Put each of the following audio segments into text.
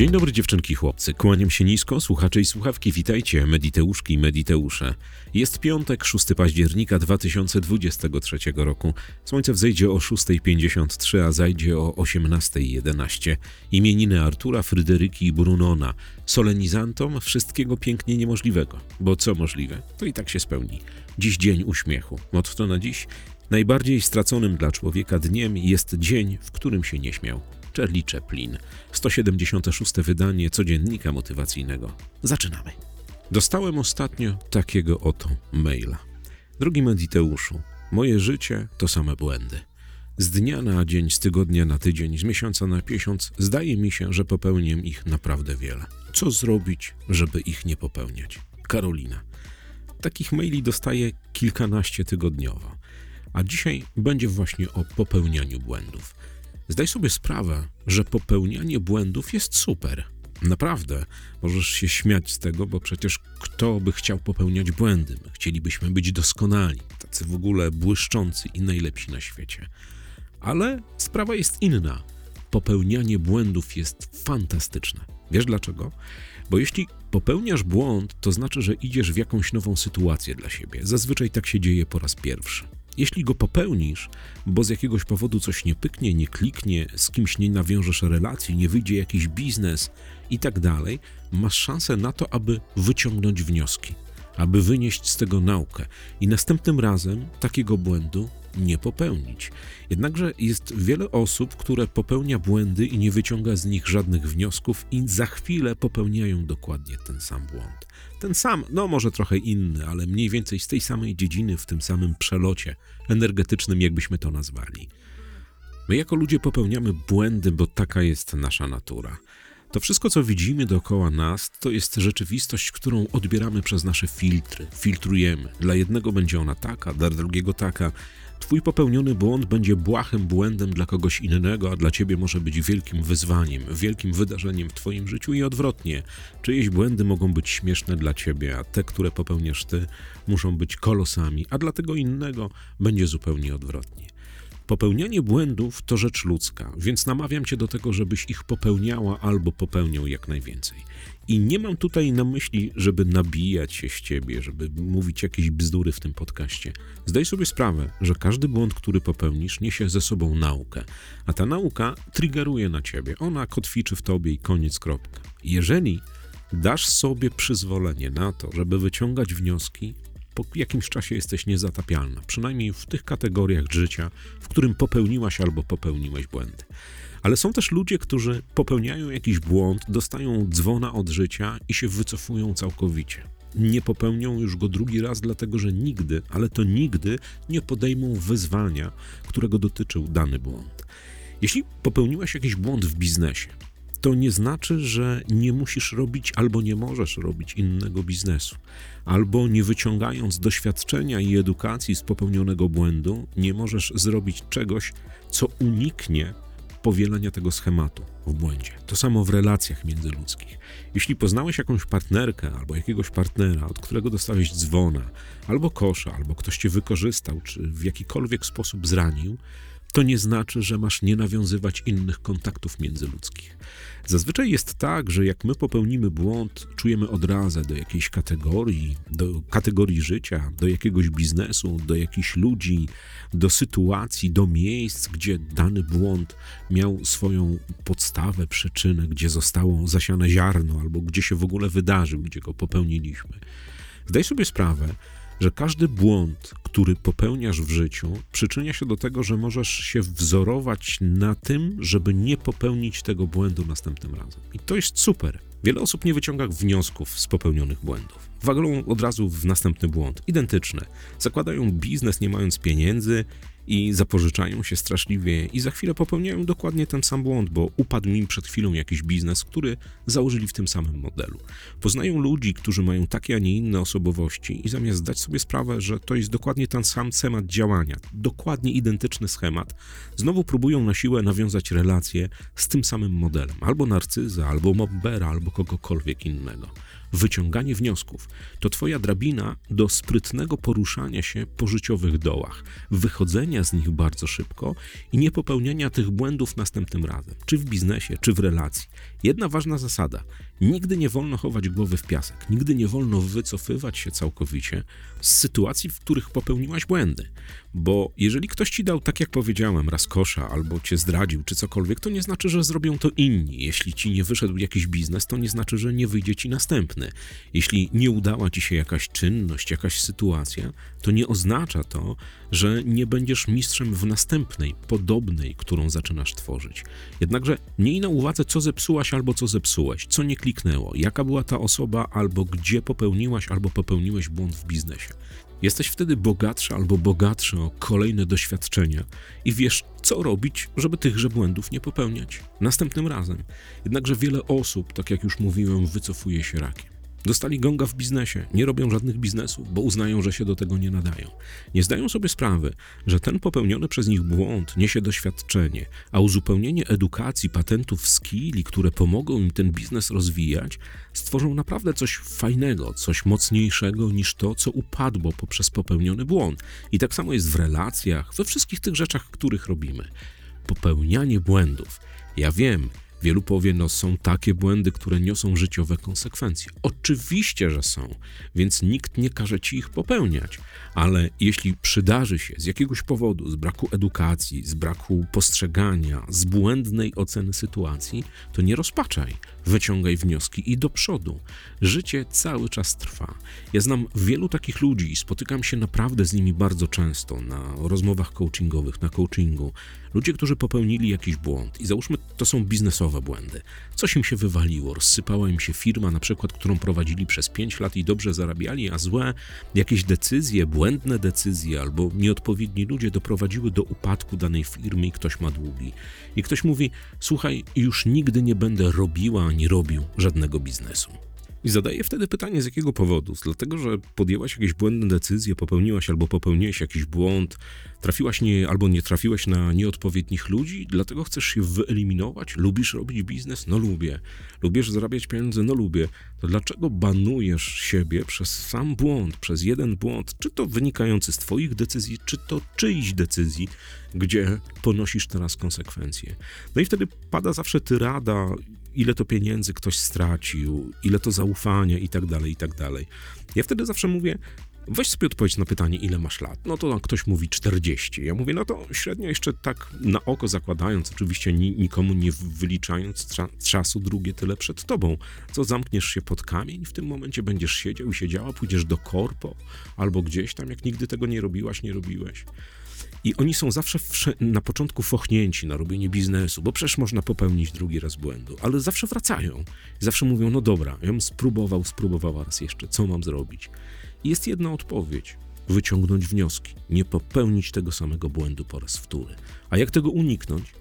Dzień dobry dziewczynki chłopcy, kłaniam się nisko, słuchacze i słuchawki, witajcie, mediteuszki i mediteusze. Jest piątek, 6 października 2023 roku. Słońce wzejdzie o 6.53, a zajdzie o 18.11. Imieniny Artura, Fryderyki i Brunona. Solenizantom wszystkiego pięknie niemożliwego. Bo co możliwe, to i tak się spełni. Dziś dzień uśmiechu. Motto na dziś? Najbardziej straconym dla człowieka dniem jest dzień, w którym się nie śmiał. Charlie Chaplin. 176. wydanie codziennika motywacyjnego. Zaczynamy. Dostałem ostatnio takiego oto maila. Drogi Mediteuszu, moje życie to same błędy. Z dnia na dzień, z tygodnia na tydzień, z miesiąca na miesiąc zdaje mi się, że popełniam ich naprawdę wiele. Co zrobić, żeby ich nie popełniać? Karolina. Takich maili dostaję kilkanaście tygodniowo. A dzisiaj będzie właśnie o popełnianiu błędów. Zdaj sobie sprawę, że popełnianie błędów jest super. Naprawdę, możesz się śmiać z tego, bo przecież kto by chciał popełniać błędy? My chcielibyśmy być doskonali, tacy w ogóle błyszczący i najlepsi na świecie. Ale sprawa jest inna. Popełnianie błędów jest fantastyczne. Wiesz dlaczego? Bo jeśli popełniasz błąd, to znaczy, że idziesz w jakąś nową sytuację dla siebie. Zazwyczaj tak się dzieje po raz pierwszy. Jeśli go popełnisz, bo z jakiegoś powodu coś nie pyknie, nie kliknie, z kimś nie nawiążesz relacji, nie wyjdzie jakiś biznes i tak dalej, masz szansę na to, aby wyciągnąć wnioski, aby wynieść z tego naukę i następnym razem takiego błędu nie popełnić. Jednakże jest wiele osób, które popełnia błędy i nie wyciąga z nich żadnych wniosków i za chwilę popełniają dokładnie ten sam błąd. Ten sam, no może trochę inny, ale mniej więcej z tej samej dziedziny, w tym samym przelocie energetycznym, jakbyśmy to nazwali. My jako ludzie popełniamy błędy, bo taka jest nasza natura. To wszystko, co widzimy dookoła nas, to jest rzeczywistość, którą odbieramy przez nasze filtry, filtrujemy. Dla jednego będzie ona taka, dla drugiego taka. Twój popełniony błąd będzie błahym błędem dla kogoś innego, a dla ciebie może być wielkim wyzwaniem, wielkim wydarzeniem w twoim życiu i odwrotnie. Czyjeś błędy mogą być śmieszne dla ciebie, a te, które popełniasz ty, muszą być kolosami, a dla tego innego będzie zupełnie odwrotnie. Popełnianie błędów to rzecz ludzka, więc namawiam cię do tego, żebyś ich popełniała albo popełniał jak najwięcej. I nie mam tutaj na myśli, żeby nabijać się z ciebie, żeby mówić jakieś bzdury w tym podcaście. Zdaj sobie sprawę, że każdy błąd, który popełnisz, niesie ze sobą naukę, a ta nauka triggeruje na ciebie. Ona kotwiczy w tobie i koniec kropka. Jeżeli dasz sobie przyzwolenie na to, żeby wyciągać wnioski, po jakimś czasie jesteś niezatapialna, przynajmniej w tych kategoriach życia, w którym popełniłaś albo popełniłeś błędy. Ale są też ludzie, którzy popełniają jakiś błąd, dostają dzwona od życia i się wycofują całkowicie. Nie popełnią już go drugi raz, dlatego że nigdy, ale to nigdy nie podejmą wyzwania, którego dotyczył dany błąd. Jeśli popełniłaś jakiś błąd w biznesie, to nie znaczy, że nie musisz robić albo nie możesz robić innego biznesu, albo nie wyciągając doświadczenia i edukacji z popełnionego błędu, nie możesz zrobić czegoś, co uniknie powielania tego schematu w błędzie. To samo w relacjach międzyludzkich. Jeśli poznałeś jakąś partnerkę albo jakiegoś partnera, od którego dostałeś dzwona, albo kosza, albo ktoś cię wykorzystał, czy w jakikolwiek sposób zranił, to nie znaczy, że masz nie nawiązywać innych kontaktów międzyludzkich. Zazwyczaj jest tak, że jak my popełnimy błąd, czujemy odrazę do jakiejś kategorii, do kategorii życia, do jakiegoś biznesu, do jakichś ludzi, do sytuacji, do miejsc, gdzie dany błąd miał swoją podstawę, przyczynę, gdzie zostało zasiane ziarno, albo gdzie się w ogóle wydarzył, gdzie go popełniliśmy. Zdaj sobie sprawę, że każdy błąd, który popełniasz w życiu, przyczynia się do tego, że możesz się wzorować na tym, żeby nie popełnić tego błędu następnym razem. I to jest super. Wiele osób nie wyciąga wniosków z popełnionych błędów. Wagą od razu w następny błąd. Identyczne. Zakładają biznes nie mając pieniędzy i zapożyczają się straszliwie i za chwilę popełniają dokładnie ten sam błąd, bo upadł im przed chwilą jakiś biznes, który założyli w tym samym modelu. Poznają ludzi, którzy mają takie, a nie inne osobowości i zamiast zdać sobie sprawę, że to jest dokładnie ten sam schemat działania, dokładnie identyczny schemat, znowu próbują na siłę nawiązać relacje z tym samym modelem, albo narcyza, albo mobbera, albo kogokolwiek innego. Wyciąganie wniosków. To twoja drabina do sprytnego poruszania się po życiowych dołach, wychodzenia z nich bardzo szybko i nie popełniania tych błędów następnym razem, czy w biznesie, czy w relacji. Jedna ważna zasada: nigdy nie wolno chować głowy w piasek, nigdy nie wolno wycofywać się całkowicie z sytuacji, w których popełniłaś błędy. Bo jeżeli ktoś ci dał, tak jak powiedziałem, raz kosza, albo cię zdradził, czy cokolwiek, to nie znaczy, że zrobią to inni. Jeśli ci nie wyszedł jakiś biznes, to nie znaczy, że nie wyjdzie ci następny. Jeśli nie udała ci się jakaś czynność, jakaś sytuacja, to nie oznacza to, że nie będziesz mistrzem w następnej, podobnej, którą zaczynasz tworzyć. Jednakże miej na uwadze, co zepsułaś albo co zepsułeś, co nie kliknęło, jaka była ta osoba, albo gdzie popełniłaś albo popełniłeś błąd w biznesie. Jesteś wtedy bogatszy albo bogatszy o kolejne doświadczenia i wiesz, co robić, żeby tychże błędów nie popełniać następnym razem. Jednakże wiele osób, tak jak już mówiłem, wycofuje się rakiem. Dostali gonga w biznesie, nie robią żadnych biznesów, bo uznają, że się do tego nie nadają. Nie zdają sobie sprawy, że ten popełniony przez nich błąd niesie doświadczenie, a uzupełnienie edukacji, patentów, skilli, które pomogą im ten biznes rozwijać, stworzą naprawdę coś fajnego, coś mocniejszego niż to, co upadło poprzez popełniony błąd. I tak samo jest w relacjach, we wszystkich tych rzeczach, których robimy. Popełnianie błędów. Ja wiem, Wielu powie, no są takie błędy, które niosą życiowe konsekwencje. Oczywiście, że są, więc nikt nie każe ci ich popełniać, ale jeśli przydarzy się z jakiegoś powodu, z braku edukacji, z braku postrzegania, z błędnej oceny sytuacji, to nie rozpaczaj, wyciągaj wnioski i do przodu. Życie cały czas trwa. Ja znam wielu takich ludzi i spotykam się naprawdę z nimi bardzo często na rozmowach coachingowych, na coachingu. Ludzie, którzy popełnili jakiś błąd i załóżmy, to są biznesowe błędy. Coś im się wywaliło, rozsypała im się firma, na przykład, którą prowadzili przez 5 lat i dobrze zarabiali, a złe jakieś decyzje, błędne decyzje albo nieodpowiedni ludzie doprowadziły do upadku danej firmy i ktoś ma długi. I ktoś mówi: Słuchaj, już nigdy nie będę robiła ani robił żadnego biznesu. I zadaję wtedy pytanie, z jakiego powodu? Dlatego, że podjęłaś jakieś błędne decyzje, popełniłaś albo popełniłeś jakiś błąd, trafiłaś nie, albo nie trafiłaś na nieodpowiednich ludzi, dlatego chcesz się wyeliminować? Lubisz robić biznes? No lubię. Lubisz zarabiać pieniądze? No lubię. To dlaczego banujesz siebie przez sam błąd, przez jeden błąd, czy to wynikający z twoich decyzji, czy to czyjś decyzji, gdzie ponosisz teraz konsekwencje? No i wtedy pada zawsze tyrada ile to pieniędzy ktoś stracił, ile to zaufania i tak dalej, i tak dalej. Ja wtedy zawsze mówię, weź sobie odpowiedź na pytanie, ile masz lat. No to ktoś mówi 40. Ja mówię, no to średnio jeszcze tak na oko zakładając, oczywiście nikomu nie wyliczając czasu drugie tyle przed tobą. Co zamkniesz się pod kamień, w tym momencie będziesz siedział i siedziała, pójdziesz do korpo albo gdzieś tam, jak nigdy tego nie robiłaś, nie robiłeś. I oni są zawsze na początku fochnięci na robienie biznesu, bo przecież można popełnić drugi raz błędu, ale zawsze wracają. Zawsze mówią, no dobra, ja bym spróbował, spróbowała raz jeszcze, co mam zrobić? I jest jedna odpowiedź. Wyciągnąć wnioski, nie popełnić tego samego błędu po raz wtóry. A jak tego uniknąć?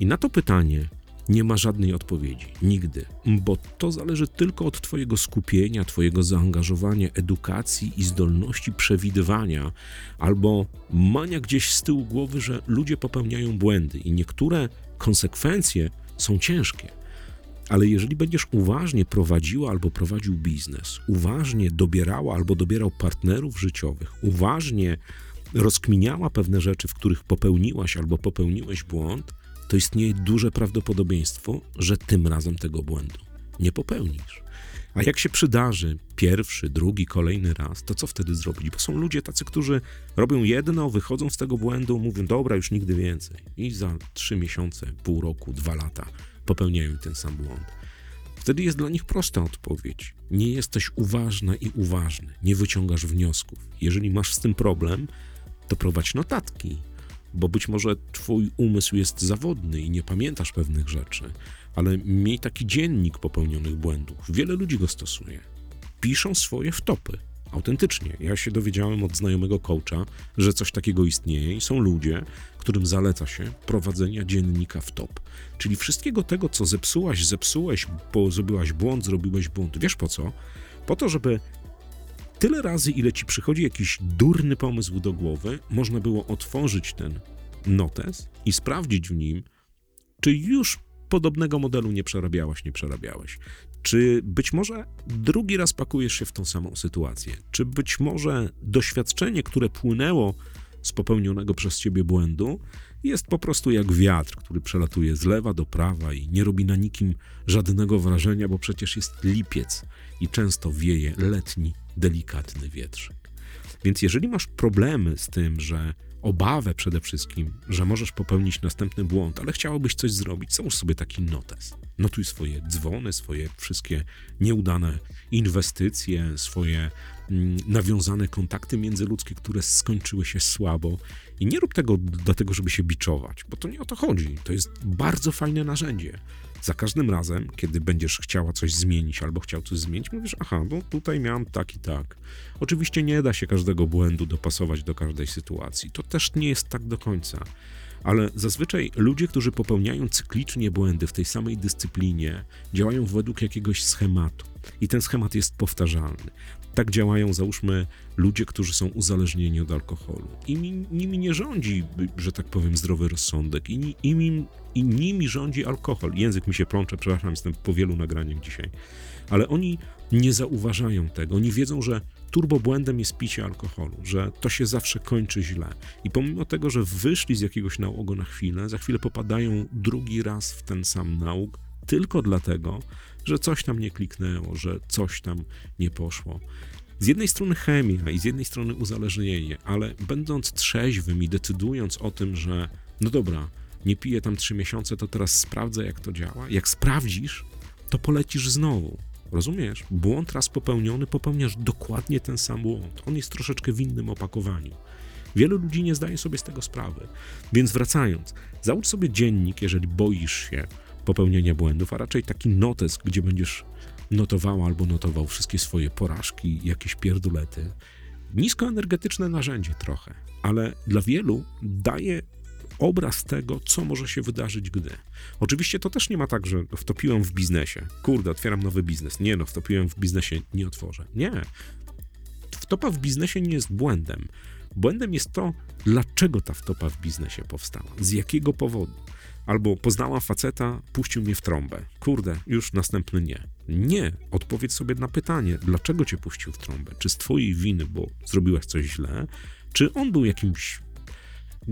I na to pytanie nie ma żadnej odpowiedzi. Nigdy. Bo to zależy tylko od Twojego skupienia, Twojego zaangażowania, edukacji i zdolności przewidywania, albo mania gdzieś z tyłu głowy, że ludzie popełniają błędy i niektóre konsekwencje są ciężkie. Ale jeżeli będziesz uważnie prowadziła albo prowadził biznes, uważnie dobierała albo dobierał partnerów życiowych, uważnie rozkminiała pewne rzeczy, w których popełniłaś albo popełniłeś błąd, to istnieje duże prawdopodobieństwo, że tym razem tego błędu nie popełnisz. A jak się przydarzy pierwszy, drugi, kolejny raz, to co wtedy zrobić? Bo są ludzie tacy, którzy robią jedno, wychodzą z tego błędu, mówią, dobra, już nigdy więcej. I za trzy miesiące, pół roku, dwa lata popełniają ten sam błąd. Wtedy jest dla nich prosta odpowiedź. Nie jesteś uważna i uważny, nie wyciągasz wniosków. Jeżeli masz z tym problem, to prowadź notatki, bo być może twój umysł jest zawodny i nie pamiętasz pewnych rzeczy, ale miej taki dziennik popełnionych błędów. Wiele ludzi go stosuje. Piszą swoje wtopy. Autentycznie. Ja się dowiedziałem od znajomego coacha, że coś takiego istnieje i są ludzie, którym zaleca się prowadzenia dziennika w top. Czyli wszystkiego tego, co zepsułaś, zepsułeś, bo zrobiłaś błąd, zrobiłeś błąd. Wiesz po co? Po to, żeby tyle razy, ile ci przychodzi jakiś durny pomysł do głowy, można było otworzyć ten notes i sprawdzić w nim, czy już podobnego modelu nie przerabiałaś, nie przerabiałeś. Czy być może drugi raz pakujesz się w tą samą sytuację? Czy być może doświadczenie, które płynęło z popełnionego przez ciebie błędu, jest po prostu jak wiatr, który przelatuje z lewa do prawa i nie robi na nikim żadnego wrażenia, bo przecież jest lipiec i często wieje letni, delikatny wietrzyk. Więc jeżeli masz problemy z tym, że obawę przede wszystkim, że możesz popełnić następny błąd, ale chciałobyś coś zrobić, załóż sobie taki notes. Notuj swoje dzwony, swoje wszystkie nieudane inwestycje, swoje mm, nawiązane kontakty międzyludzkie, które skończyły się słabo. I nie rób tego dlatego, żeby się biczować, bo to nie o to chodzi. To jest bardzo fajne narzędzie. Za każdym razem, kiedy będziesz chciała coś zmienić albo chciał coś zmienić, mówisz, aha, no tutaj miałam tak i tak. Oczywiście nie da się każdego błędu dopasować do każdej sytuacji. To też nie jest tak do końca. Ale zazwyczaj ludzie, którzy popełniają cyklicznie błędy w tej samej dyscyplinie, działają według jakiegoś schematu. I ten schemat jest powtarzalny. Tak działają, załóżmy, ludzie, którzy są uzależnieni od alkoholu. I nimi nie rządzi, że tak powiem, zdrowy rozsądek. I, i, I nimi rządzi alkohol. Język mi się plącze, przepraszam, jestem po wielu nagraniach dzisiaj. Ale oni nie zauważają tego. Oni wiedzą, że turbobłędem jest picie alkoholu, że to się zawsze kończy źle. I pomimo tego, że wyszli z jakiegoś nałogu na chwilę, za chwilę popadają drugi raz w ten sam nałóg, tylko dlatego, że coś tam nie kliknęło, że coś tam nie poszło. Z jednej strony chemia i z jednej strony uzależnienie, ale będąc trzeźwym i decydując o tym, że no dobra, nie piję tam trzy miesiące, to teraz sprawdzę, jak to działa. Jak sprawdzisz, to polecisz znowu. Rozumiesz? Błąd raz popełniony, popełniasz dokładnie ten sam błąd. On jest troszeczkę w innym opakowaniu. Wielu ludzi nie zdaje sobie z tego sprawy. Więc wracając, załóż sobie dziennik, jeżeli boisz się popełnienia błędów, a raczej taki notes, gdzie będziesz notowała albo notował wszystkie swoje porażki, jakieś pierdulety. Niskoenergetyczne narzędzie trochę, ale dla wielu daje obraz tego, co może się wydarzyć, gdy. Oczywiście to też nie ma tak, że wtopiłem w biznesie. Kurde, otwieram nowy biznes. Nie no, wtopiłem w biznesie, nie otworzę. Nie. Wtopa w biznesie nie jest błędem. Błędem jest to, dlaczego ta wtopa w biznesie powstała, z jakiego powodu. Albo poznałam faceta, puścił mnie w trąbę. Kurde, już następny nie. Nie. Odpowiedz sobie na pytanie, dlaczego cię puścił w trąbę? Czy z twojej winy, bo zrobiłaś coś źle? Czy on był jakimś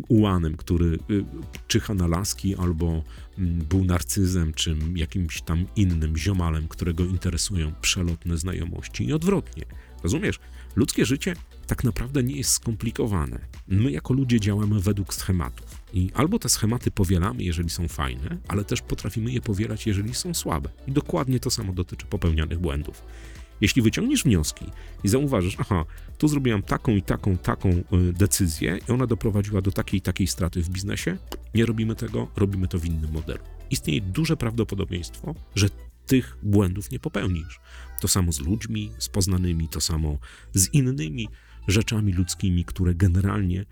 ułanem, który y, czyha na laski, albo mm, był narcyzem, czy jakimś tam innym ziomalem, którego interesują przelotne znajomości i odwrotnie. Rozumiesz? Ludzkie życie tak naprawdę nie jest skomplikowane. My jako ludzie działamy według schematów. I albo te schematy powielamy, jeżeli są fajne, ale też potrafimy je powielać, jeżeli są słabe. I dokładnie to samo dotyczy popełnianych błędów. Jeśli wyciągniesz wnioski i zauważysz, aha, tu zrobiłam taką i taką, taką y, decyzję i ona doprowadziła do takiej i takiej straty w biznesie, nie robimy tego, robimy to w innym modelu. Istnieje duże prawdopodobieństwo, że tych błędów nie popełnisz. To samo z ludźmi, z poznanymi, to samo z innymi rzeczami ludzkimi, które generalnie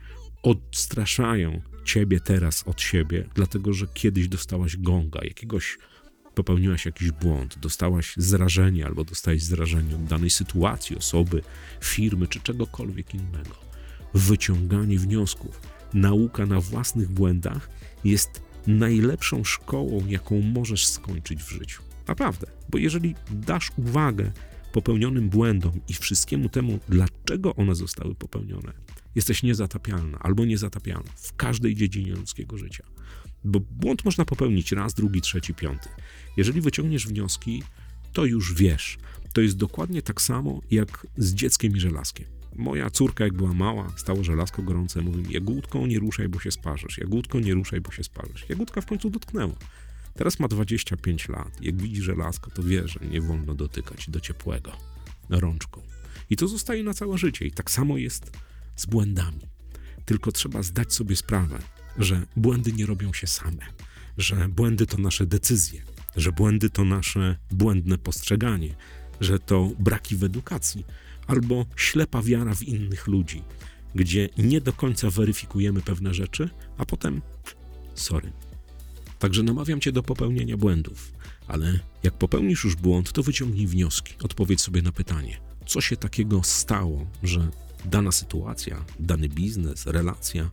odstraszają ciebie teraz od siebie, dlatego że kiedyś dostałaś gonga, jakiegoś popełniłaś jakiś błąd, dostałaś zrażenie albo dostałeś zrażenie od danej sytuacji, osoby, firmy czy czegokolwiek innego. Wyciąganie wniosków, nauka na własnych błędach jest najlepszą szkołą, jaką możesz skończyć w życiu. Naprawdę, bo jeżeli dasz uwagę popełnionym błędom i wszystkiemu temu, dlaczego one zostały popełnione, jesteś niezatapialna albo niezatapialna w każdej dziedzinie ludzkiego życia. Bo błąd można popełnić raz, drugi, trzeci, piąty. Jeżeli wyciągniesz wnioski, to już wiesz. To jest dokładnie tak samo jak z dzieckiem i żelazkiem. Moja córka, jak była mała, stało żelazko gorące, mówi Jagódką nie ruszaj, bo się sparzysz. Jagódko nie ruszaj, bo się sparzysz. Jagódka w końcu dotknęła. Teraz ma 25 lat. Jak widzi żelazko, to wie, że nie wolno dotykać do ciepłego rączką. I to zostaje na całe życie. I tak samo jest z błędami. Tylko trzeba zdać sobie sprawę, że błędy nie robią się same, że błędy to nasze decyzje, że błędy to nasze błędne postrzeganie, że to braki w edukacji albo ślepa wiara w innych ludzi, gdzie nie do końca weryfikujemy pewne rzeczy, a potem sorry. Także namawiam cię do popełnienia błędów, ale jak popełnisz już błąd, to wyciągnij wnioski, odpowiedz sobie na pytanie, co się takiego stało, że dana sytuacja, dany biznes, relacja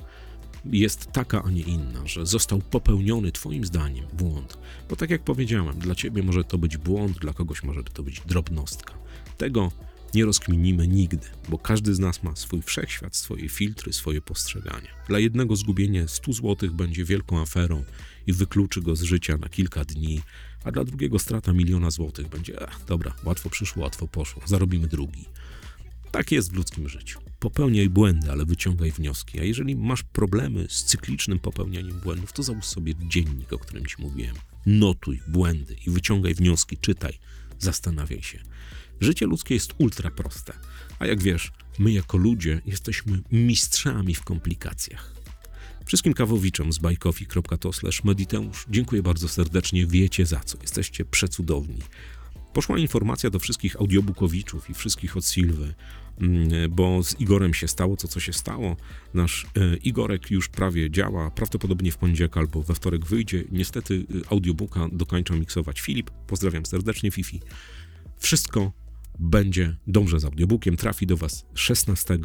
jest taka, a nie inna, że został popełniony Twoim zdaniem błąd. Bo tak jak powiedziałem, dla Ciebie może to być błąd, dla kogoś może to być drobnostka. Tego nie rozkminimy nigdy, bo każdy z nas ma swój wszechświat, swoje filtry, swoje postrzegania. Dla jednego zgubienie 100 zł będzie wielką aferą i wykluczy go z życia na kilka dni, a dla drugiego strata miliona złotych będzie, ach, dobra, łatwo przyszło, łatwo poszło, zarobimy drugi. Tak jest w ludzkim życiu. Popełniaj błędy, ale wyciągaj wnioski. A jeżeli masz problemy z cyklicznym popełnianiem błędów, to załóż sobie dziennik, o którym ci mówiłem. Notuj błędy i wyciągaj wnioski, czytaj, zastanawiaj się. Życie ludzkie jest ultra proste, a jak wiesz, my jako ludzie jesteśmy mistrzami w komplikacjach. Wszystkim kawowiczom z bajkofi.to mediteusz dziękuję bardzo serdecznie, wiecie za co, jesteście przecudowni. Poszła informacja do wszystkich audiobookowiczów i wszystkich od Silwy, mm, bo z Igorem się stało to, co się stało. Nasz e, Igorek już prawie działa, prawdopodobnie w poniedziałek albo we wtorek wyjdzie. Niestety e, audiobooka dokończa miksować Filip. Pozdrawiam serdecznie, Fifi. Wszystko będzie dobrze z audiobookiem, trafi do Was 16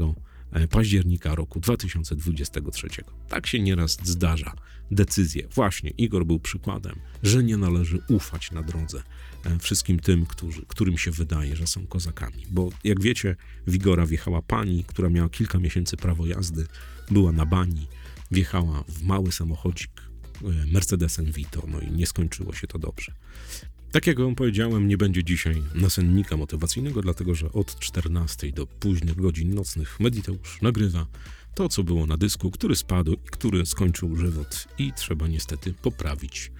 e, października roku 2023. Tak się nieraz zdarza. Decyzje. Właśnie, Igor był przykładem, że nie należy ufać na drodze wszystkim tym, którzy, którym się wydaje, że są kozakami. Bo jak wiecie, w Igora wjechała pani, która miała kilka miesięcy prawo jazdy, była na bani, wjechała w mały samochodzik e, Mercedesem Vito, no i nie skończyło się to dobrze. Tak jak wam powiedziałem, nie będzie dzisiaj nasennika motywacyjnego, dlatego że od 14 do późnych godzin nocnych Mediteusz nagrywa to, co było na dysku, który spadł i który skończył żywot i trzeba niestety poprawić.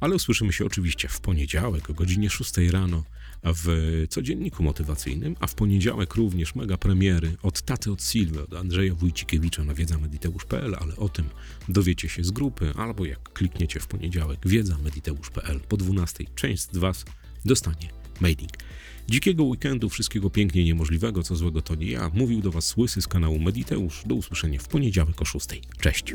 Ale usłyszymy się oczywiście w poniedziałek o godzinie 6 rano w codzienniku motywacyjnym, a w poniedziałek również mega premiery od Taty od Silwy, od Andrzeja Wójcikiewicza na wiedza.mediteusz.pl, ale o tym dowiecie się z grupy, albo jak klikniecie w poniedziałek wiedza.mediteusz.pl po 12 część z Was dostanie mailing. Dzikiego weekendu, wszystkiego pięknie niemożliwego, co złego to nie ja. Mówił do Was Łysy z kanału Mediteusz. Do usłyszenia w poniedziałek o 6. Cześć!